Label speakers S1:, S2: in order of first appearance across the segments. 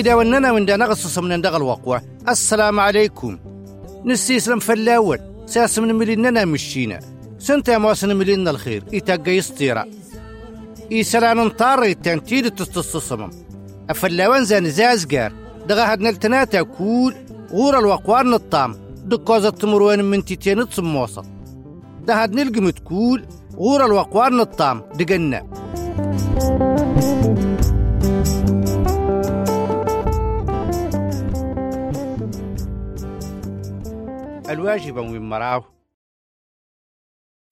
S1: إيمي داوننا من دا نغصص من دا الوقوع. السلام عليكم. نسيسلم فلاول ساس من مليننا مشينا سنتا موسن ملينا الخير. إتاقا يسطيرا إيسالان انطار التنتيد تستصصمم أفلاوان زان زازقار دغا هاد نلتناتا كول غور الوقوار نطام. دكوزة تمروان من تيتين تصموصة ده هاد نلقم تكول غور الوقوار نطام. دقنا. الواجب وين مراو.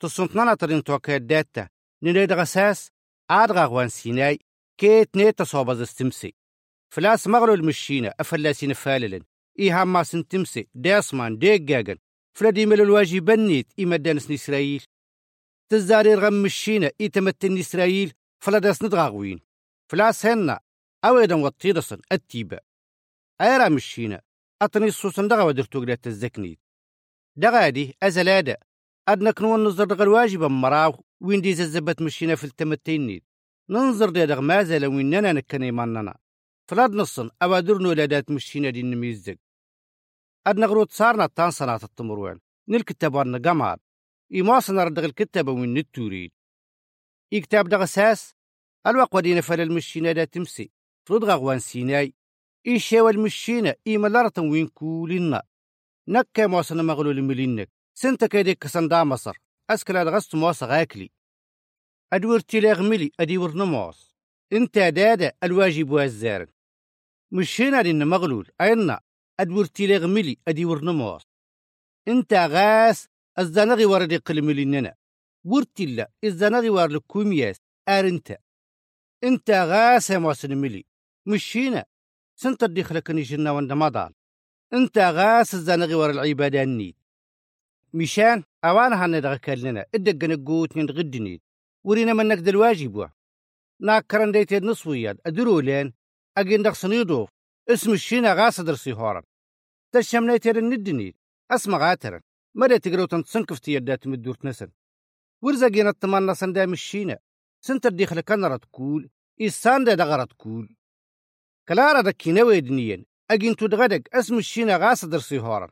S1: تصنتنا ترين توكا داتا. نريد غساس عاد غاغوان سيناي. كيت نيتا صوبة استمسي. فلاس مغلو المشينا أفلاسين فاللن. إيها ما سنتمسي. داسمان ديقاقن فلادي ملو الواجب نيت إما دانس إسرائيل تزاري رغم مشينا إيتمتن إسرائيل فلاداس ندغاغوين فلاس هنا. أويدا وطيرسن التيبا أيرا مشينا أطني السوسن دغا ودرتو قلات الزكنيت. دغادي أزلادا أدنا كنون نظر دغ الواجب مراو وين دي ززبت مشينا في التمتينيت ننظر دي دغ مازال ويننا نكني ماننا. فلاد نصن أوادر نولادات مشينا دي نميزق أدنا غروت صارنا تان صناعة التمروان نلكتب وأنا قمار إيماسنا ردغ الكتابة وين نتوريد. إكتاب دغ ساس؟ الوق ودينا فل المشينا دا تمسي. فلدغ غوان سيناي. إيشا والمشينا إيما لارتا وين كولنا نكا موسنا مغلو الملينك. سنتا كيديك سندا مصر. أسكلا دغست موسى غاكلي. أدور تيلاغ ملي أدي ورنموس إنت دادا الواجب والزارن مشينا دين مغلول. أينا؟ أدور تيلاغ ملي أدي ورنموس إنت غاس الزنغي وردي قلمليننا ورتلا الزنغي ور لكومياس أرنتا إنت غاس يا موسن ملي. مشينا. سنت دخلك جنا وند مضال انت غاس الزنغي ور العبادة النيت. مشان؟ أوانا هندغ كلنا. إدق نقوت نغدنيت ورينا منك دل واجب وا ناكرن ديت نصوياد أدرو لين؟ أجين دغ صنيدوف اسم الشينا غاس درسي هورن. تشمنا تير الندنيت اسمع غاترن. مدى تقرو تنتصنكف تيادات مدور نسن. ورزقين التمنى سندا مشينا سنتر ديخل كنرة تقول. إسان دا دغرة تقول. كلارا دكينا ويدنيا أجين تدغدق أسم الشينا غاس درسي هورن.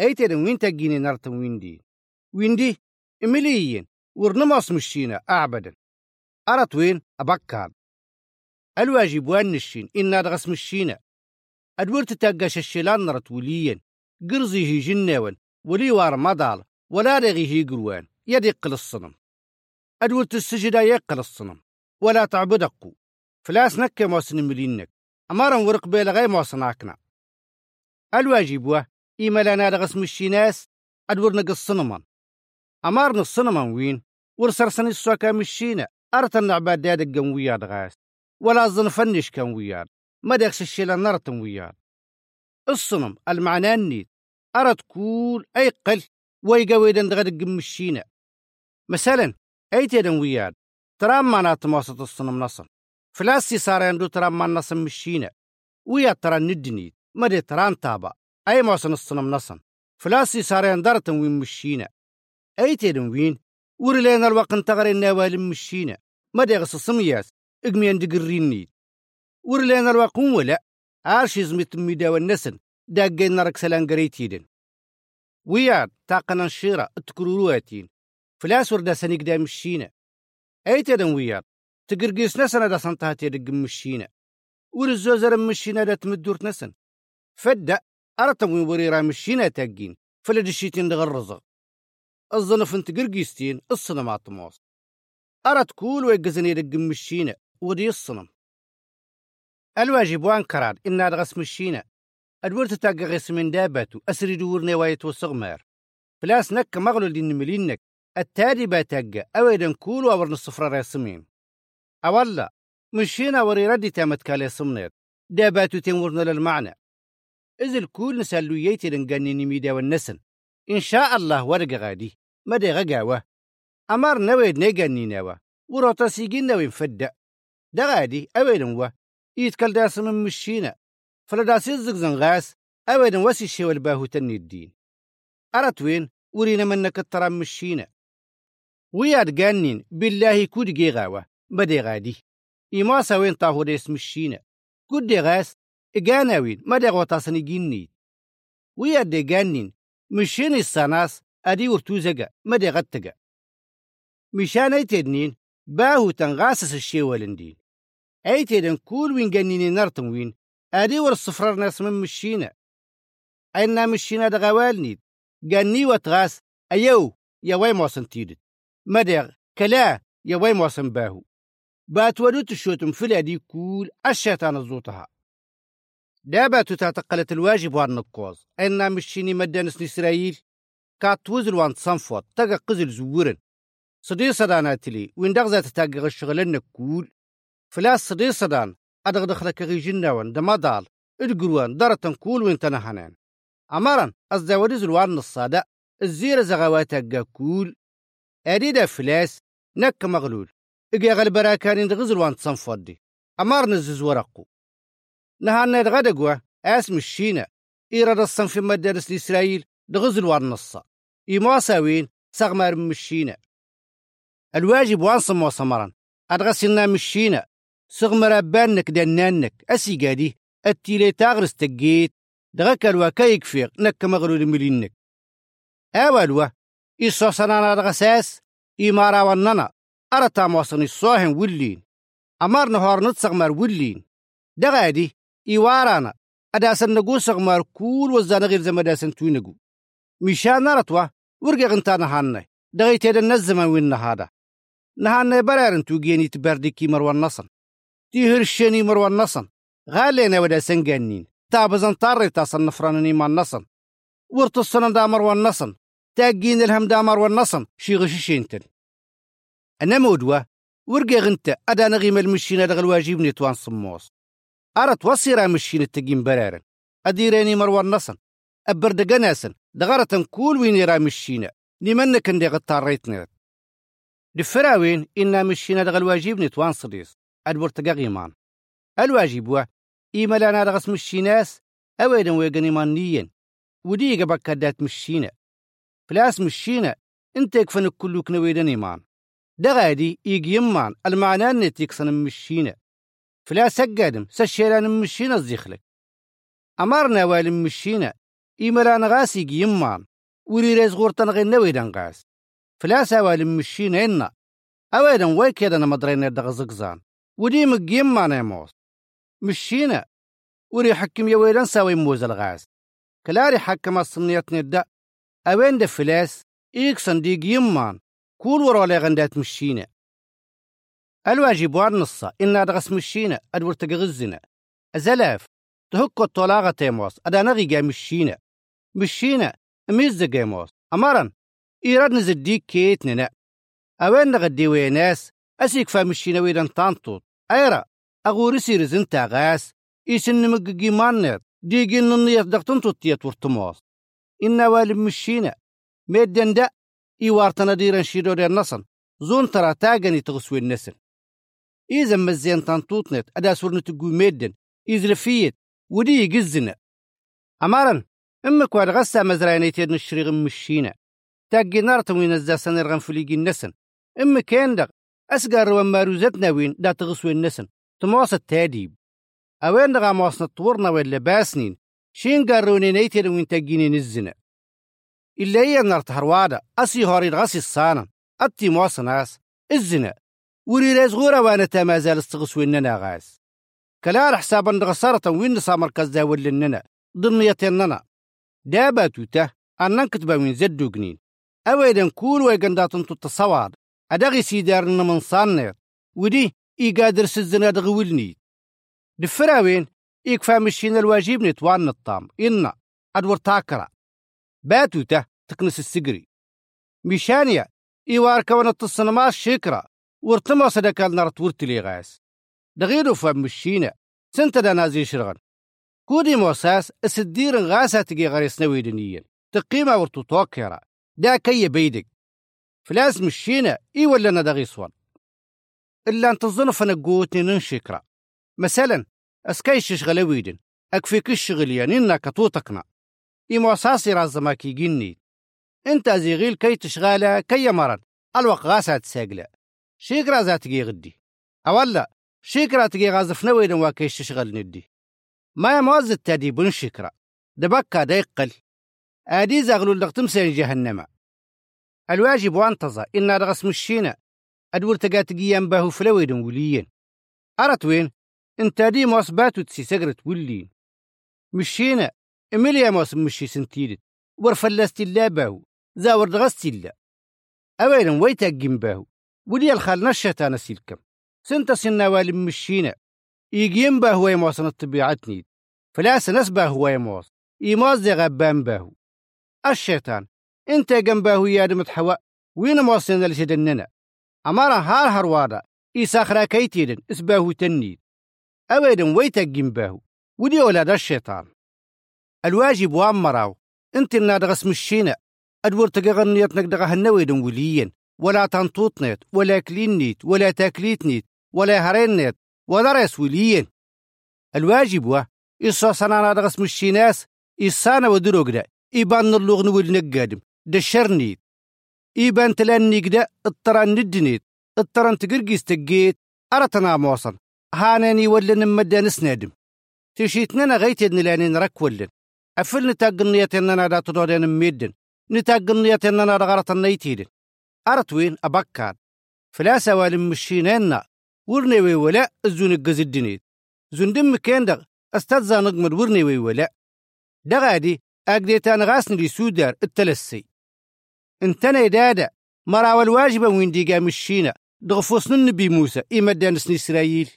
S1: أيتر وين تجيني نرتم ويندي؟ ويندي إمليين ورنماس مشينا أعبدا. أرت وين؟ أبكار الواجب وأن نشين إنا دغس مشينا أدورت تاقاش الشيلان نرت وليا قرزي هي جناون ولي وار مدال ولا رغي هي قروان. يدق الصنم. أدورت السجدة يقل الصنم. ولا تعبدقو فلاس نكا موسن ملينك أمارا ورق بيلا غي موسناكنا. الواجب واه إيما لنا دغس مشيناس أدور نقص صنمان. أمارنا الصنمان وين؟ ورسرسني السوكا مشينا أرتن عباد دادق وياد غاس. ولا ظن فنش كان وياد. ما داكس الشيلة نرتن وياد. الصنم المعنى النيت. أرد كول أي قل ويقوي دغدق مشينا مثلا أي تيدن وياد. ترام مانا تماسط الصنم نصن. فلاسي صار يندو ترام مانا نصن مشينا ويا ترى ندنيت مدي تران تابا أي موسن الصنم نصن فلاسي صار يندرتن وين مشينا أي تيدن وين ورلينا الوقت تغري النوال مشينا مدي غص الصمياس اقميان دقريني ورلينا الوقت ولا عارشي زميت ميدا والنسن داقين نرك سلان قريتيدن وياد تاقنا الشيرة تكرورواتين فلاس وردا سنيق دا مشينا أي تيدن وياد تقرقيس نسنا دا سنتها تيدق مشينا. ورزوزر مشينا دا تمدور نسن. فدأ أرتم وين وريرا مشينا تاقين. فلدشيتين دغ الرزق الظنف انت قرقيستين الصنم عطموس. أرت كول ويقزني يدق مشينا ودي الصنم. الواجب وان كراد إنا دغس مشينا. أدورت تاقا غيس من داباتو أسري دور نواية وصغمار. فلاس نك مغلو دين ملينك. التادي باتاقا أويدن كول وابرن الصفرة ريسمين أولا مشينا وري ردي تامت كالي صمنيت. داباتو تنورنا للمعنى. إذ الكل نسالو ييتي لنقاني نميدا والنسن إن شاء الله ورق غادي. مدى غقاوة. أمار نويد نيقاني نوا وروتا سيقين نوين فدا دا غادي أويدن وا يتكال داس من مشينا. فلداس يزقزن غاس أويدن واسي الشيو الباهو تني الدين. أرت وين؟ ورينا منك الترام مشينا. وياد قانين بالله كود غاوة بدي غادي إما سوين طاهو ديس مشينا قد غاس إجاناوين ما دي غوطاسني جيني ويا دي جانين مشين الساناس أدي ورتوزقا ما دي غتقا مشان ايتدنين باهو تنغاسس الشي والندين ايتدن كول وين جنيني نرتم وين أدي ور الصفرار ناس من مشينا أين مشينا دغوالني جني وتغاس أيو يا وي موسن تيدت مدغ كلا يا وي موسن باهو بات ودوت الشوتم في الأدي كول الشيطان الزوتها دابا تعتقلت الواجب وان النقوز أين مشيني مدانس إسرائيل كات وزل وان تصنفوت. تقا قزل زورن. صدي صدانا تلي وين دغزة تتاقغ الشغل النكول فلاس صدي صدان أدغ دخلك غي جناوان دمادال القروان دارتن كول وين تنهنان أمرا أزداودي زلوان الصادة الزير زغواتك كول أريد فلاس نك مغلول. إجي غالبرا كان دغزل وان تصنفوت دي أمار نزز ورقو. نهان غدقوا اسم الشينا إيراد الصنف مدارس لإسرائيل. دغزل وان نصا إيماساوين سغمار مشينا الواجب وانصم وصمرا أدغسلنا مشينا سغمر بانك دنانك. أسي قادي. التيلي تاغرس تقيت. دغك الوا يكفيق نك مغلول ملينك. أولوا إيصو سنانا أدغساس إيمارا وننا. أرتا موصن الصوهن ولين. أمار نهار نتسغمر ولين. دغادي إيوارانا. أداسن نقو سغمر كول وزانا غير زمداسن توينقو. مشان نرتوا ورقا غنتانا هاني دغيتي النزمن وين هذا نهان برارن توجيني تبردي كي مروان نصن. تيهر الشني مروان نصن. غالينا ودا سنجانين تابزن طاري تصن نفرانني ما نصن. ورتصن دا مروان نصن. تاجين الهم دا مروان نصن. شي غششينتن أنا مودوا ورقي غنت. أدا نغيم المشينا دغ الواجب نتوان صموس أرت وصيرا مشين التقيم برارن. أديراني مروان نصن. أبرد قناسن دغرة كول وين را مشينا لمنك أندي غطاريتنا دفراوين إنا مشينا دغ الواجب نتوان صديس أدبرتقا غيمان الواجب هو. إيما لانا دغس مشيناس أويدا ويغن إيمانيين ودي قبك دات مشينا فلاس مشينا انت يكفن كلو كنويدا إيمان دغادي إيجي يمان المعنى أن تيكسن مشينا فلاس أقادم سشيران مشينا الزيخلك أمرنا والم مشينا إيما لانا غاس إيجي يمان وري ريز غورتان غير نويدا غاس فلاس والم مشينا إنا أويدا ويكيدا نمدرين دغ زقزان ودي مقيم ما نيموس مشينا وري حكم يويلان ساوي موز الغاز كلاري حكم الصنيات ندا أوين دفلاس إيكسن ديق يمان كول ورولي غندات مشينا. الواجب وان نصا إنا دغس مشينا أدور تغزنا أزلاف تهكو الطلاغة تيموس أدا نغي مشينا. مشينا ميز جيموس أمرا إيراد نزديك كيتنا أوين نغدي ويناس أسيك فامشينا ويدان تانتوت أيرا أغوري سيرزن تاغاس إيسن مققي مانير. ديجين ننيت دقتن توتيت ورتموس إنا والي مشينا. ميدن دا إيوارتنا ديران شيرو دير نصن. زون ترى تاغني تغسوي النسن إذا مزين تانتوتنت أدا سورن تقوي ميدن. إزلفيت ودي يقزنا. أمارن إمك واد غسا مزراني تيدن الشريغ مشينا. تاقي نارتم وينزا سنرغن فليقي النسن إمك كيندق أسقر وماروزتنا وين دا تغسوي النسن تموس التاديب أوين دغا موسنا طورنا ولا باسنين شين قاروني نيتر وين تجيني نزنا. إلا هي نارت هروادا أسي هوري غسي الصانا أتي موس ناس الزنا وري راز غورا وأنا تا زال استغس ويننا غاس كلا حسابا دغسارة وين نصا مركز داول لننا ضمنيتنا دابا توتا أنن كتبا وين زدو جنين أويدا كول ويقندات انتو التصواد أدغي سيدارنا من صانر ودي إي قادر سزنا دغولني دفراوين إيكفا مشينا الواجب نتوان الطام إنا أدور تاكرا. باتوتا تكنس السجري مشانيا إيوار كون التصنما شكرا ورتما صدقا نارت ورتلي غاس. دغيرو فا مشينا سنت دا نازي شرغن. كودي موساس السدير غاسا تجي غريس نويدنيا تقيمة ورتو توكرا دا كي بيدك. فلاس مشينا إي ولا ندغي صوان إلا أن تظن فنقوتني ننشكرا مثلا أسكايش شغل ويدن. أكفيك الشغل يعني كتوتكنا إيمو أساسي رازما كي جني. انت زيغيل كي تشغالا كي مرن الوق غاسات ساقلا شيك رازات جي غدي. أولا شكرا تجي غازف نويد واكيش تشغل ندي. ما يموز التادي بن شكرا. دبكا ديقل. آدي زغلو اللغتم سين جهنم. الواجب وانتظى إن رغس مشينا أدور تقاتقيا باهو فلويد وليين. أرت وين انت دي موس باتو تسي سقرت ولين مشينا إميليا موس مشي سنتيرت ورفلست الله باهو زاور دغست الله أويلا ويتا باهو ولي الخال نشتا سيلكم. سنت سنا والم مشينا يجيم باهو يموسن الطبيعتني. فلا سنس باهو يموس يموس دي غبان باهو. الشيطان إنت جنبه يا دمت حواء وين موصلنا لشدننا أمارا هار هروادا إيساخرا كيتيدن اسباهو تنيد. أويدن ويتك جنبه ودي أولاد الشيطان. الواجب وامراو انت النادغس مشينا أدور تقغنيت نقدغه النويدن وليين. ولا تنطوط نيت ولا كلين نيت ولا تاكليت نيت ولا هرين نيت ولا ريس وليين. الواجب وا إصا سنانا دغس مشيناس إصانا ودروغدا إيبان اللغن والنقادم دشرنيت إيبان تلانيك دا الطران ندنيت الطران تقرقيس تقيت أرتنا موصل. هاناني ولا نمدا نسنادم. تشيتنا غيت يدن لاني نرك ولن. أفل نتاق النيات إننا دا تدودين ميدن نتاق النيات إننا دا غرط النيتيدن أرتوين أبكار. فلا سوالم مشينينا ورني وي ولا الزون القزدنيت زون دم كان دغ أستاذ نقمر ورني وي ولا. دغادي أقديتان غاسن لي سودار التلسي. انتنا دادا مراوى الواجبة وين ديقا مشينا. دغفوسن النبي موسى إيمدان سن إسرائيل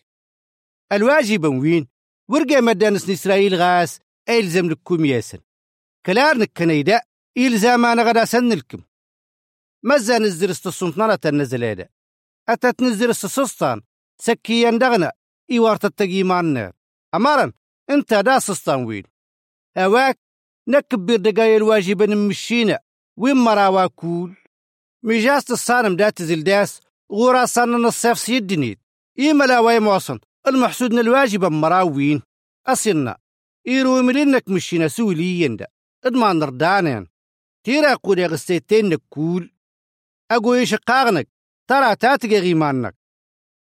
S1: الواجبة وين؟ ورقا مدان سن إسرائيل غاس. أيلزم لكم ياسن كلارنك كنيدا إلزام أنا غدا سن لكم مزا نزل استصنطنا تنزل هذا أتا تنزل استصنطان سكيا دغنا إيوارت التقيمان أمارا انت دا سستان وين؟ أواك نكبر دقايا الواجبة نمشينا. وين مراوا كول؟ ميجاست الصارم دات زلداس غورا صان الصيف سيدنيت. إيما لا واي موصن. المحسودنا الواجبة مراوين. أصلنا إيرو ملينك مشينا سوليين دا إدمان نردانين. تيرا قولي غستيتين كول أقوي شقاغنك ترى تاتقي غيمانك.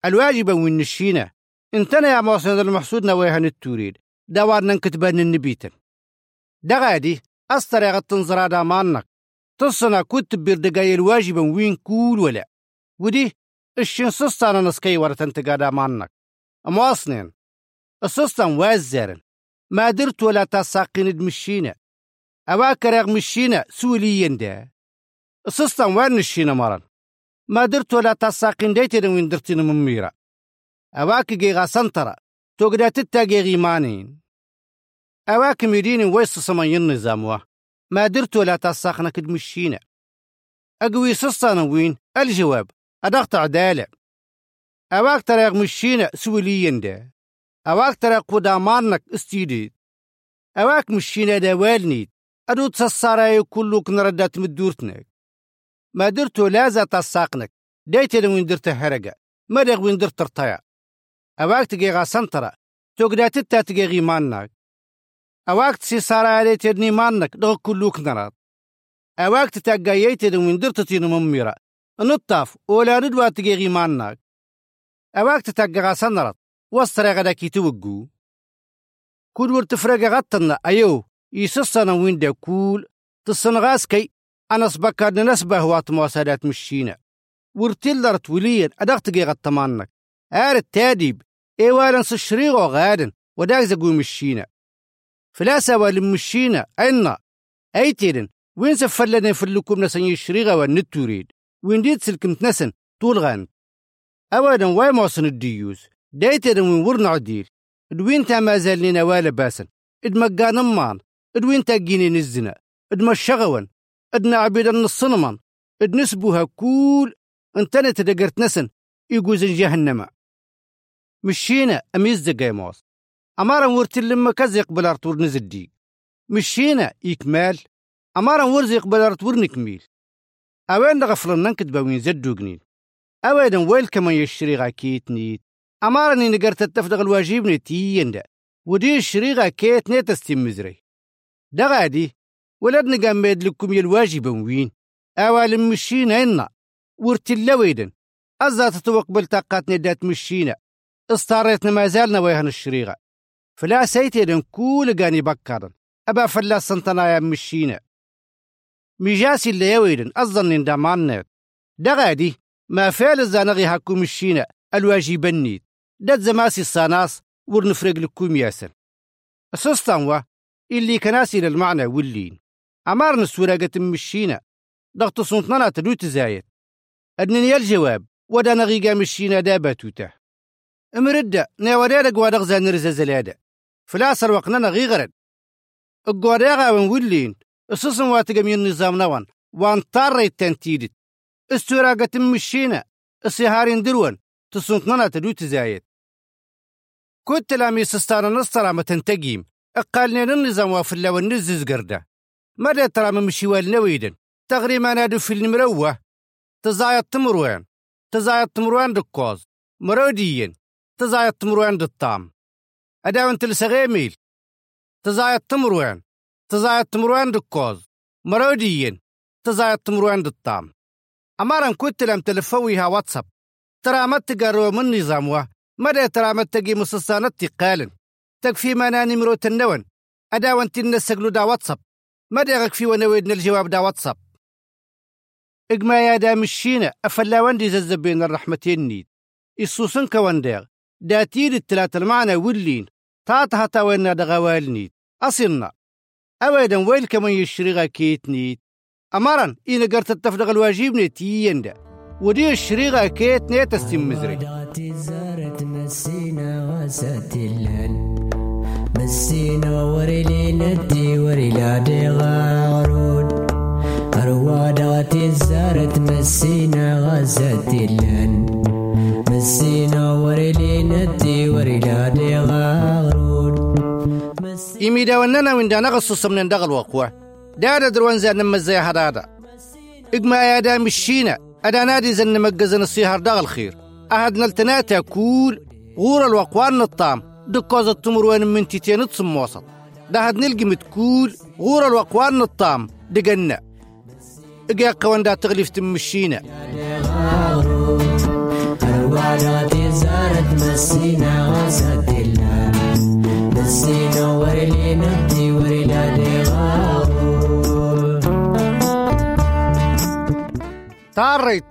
S1: الواجبة وين نشينا. انتنا يا موصن المحسودنا ويهن التوريد دوارنا نكتبان النبيتن دغادي أستر يا تنظر دامانك. تصنع كتب بردقاي الواجبا وين كول ولا. ودي الشين سستان نسكي ورتن تقادا مانك أمواصنين السستان وازرن ما درت ولا تساقين دمشينا أواكر يغمشينا سوليين دا السستان وين نشينا مرن ما درت ولا تساقين ديتين وين درتين من ميرا أواك جيغا سنترا تقدا تتاقي غيمانين. أواك ميدين ويس سمين نظام ما درت ولا تساقنا كدمشينا أقوي سستان وين؟ الجواب. أدغت عدالة. أواك ترى مشينا سوليين دا أواك ترى قدامانك استيديد أواك مشينا دا والنيد أدو تصصارا كلك نردات مدورتنك. ما درتو لازا تساقنك. دايتا وين درت هرقا. ما دغ وين درت ترطيع أواك تجي غاسنترا تقدا تتا تجي غيمانك أواك تسي صارا علي تدني مانك دغ كلك نرد أواك تتاقايتا وين درت تينو مميرا. نطاف. ولا ندوى تجي مانك أواك تتاقا سنرت وصرا غدا كي توقو كود ورتفرق غطنا أيو يسسنا وين دا كول تصنغاس كي أنا سبكاد نسبة وات مواصلات مشينا ورتلرت وليا أدغ تجي غطمانك آر التاديب إيوالا سشريغو غادن وداك زقو مشينا فلاسا والمشينا أين أيتيرن وين سفلنا فلكم نسن يشريغا والنتوريد وين ديت سلكم تنسن طول غان أولا واي موصن الديوز دايتنا وين ورنا عديل دوين تا ما زالنا والا باسن إد مقان أمان اد وين تا جيني نزنا. إد مشغون إد نعبيد النصنمان إد نسبوها كول. انتنا تدقرت نسن. يقوز جهنم. مشينا أميز دقايموس أمارا ورتي لما كز يقبل أرتور نزدي مشينا إكمال أمارا ورز يقبل أرتور نكميل أوين غفلن ننكد بوين زدو جنين أوين ويل كما يشري غاكيت نيت. أمارني نقرت التفدغ الواجب نتيين ودي الشري غاكيت نيت استمزري دا غادي ولدنا قامد لكم الواجب وين. أوال مشينا إنا. ورتي اللويدن. أزا تتوقبل طاقات ندات مشينا. استاريتنا ما زالنا ويهن الشريغة. فلا سيتي كول قاني بكر أبا فلا سنتنا يا مشينا. ميجاسي اللي يويدن. أظن دامانات دغادي ما فعل الزانغي هاكو مشينا. الواجبنيت داد زماسي الصاناس ورنفرق لكم ياسر أسستان اللي كناسي للمعنى واللين أمارنا السوراقة مشينا ضغط صنطنا تدوت زايد أدنني الجواب ودا نغيقا مشينا دابا توتا امردة ناوريرق وادغزا نرزا زلادة فلاسر وقنا نغي غرد القواريغا ونولين واتقا من النظام نوان وان طاري التنتيدت استوراقة مشينا السهارين دروان تصنطنا تدوت زايد كنت لامي سستانا نصطرا ما تنتقيم اقالنا النظام وافلا ونزز قرده. ماذا ترى من مشيوال نويدن؟ تغريما نادو في المروة. تزايد تمروان تزايد تمروان دكوز. مروديين. تزايد تمروان دالطام أداون تلسغيميل تزايد تمروان تزايد تمروان دكوز. مروديين. تزايد تمروان دالطام أمارا كنت لم تلفويها واتساب. ترى ما تقروا من نظامها ترى ما تقي مسلسانات تقالن تكفي ما نمرو تنون أداون تنسقلو دا واتساب. مدى في ونويدنا الجواب دا واتساب؟ إجما يا دا مشينا أفلا وندي ززبين الرحمتين نيد إصوصن كوانديغ داتير التلاتة المعنى واللين تاتها تاوينا دغوال نيد. أصلنا. أويدا ويل كمان يشريغا كيت نيد. أمارا إن قرت التفدغ الواجب نيتيين دا. ودي الشريغا كيت نيت استمزري
S2: زارت مسينا وساتلن مسينا وريلي ندي وريلا دي غارون أروادات زارت مسينا غزاتلن مسينا وريلي ندي وريلا دي غارون
S1: إيمي دا وننا من دا نغصص من دغل وقوة. دا دروان زاد نما زي هدادا. إجما يا مشينا أدا نادي زن مجزن الصيهر دغل خير. أهد نلتناتا كول غور الوقوان دكوز التمر وين من تيتين تصم وسط. ده هاد نلقي متكول غور الوقوان الطام دقنا. إجا قوان دا تغليف تمشينا
S2: زارت مسينا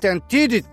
S1: تنتيدت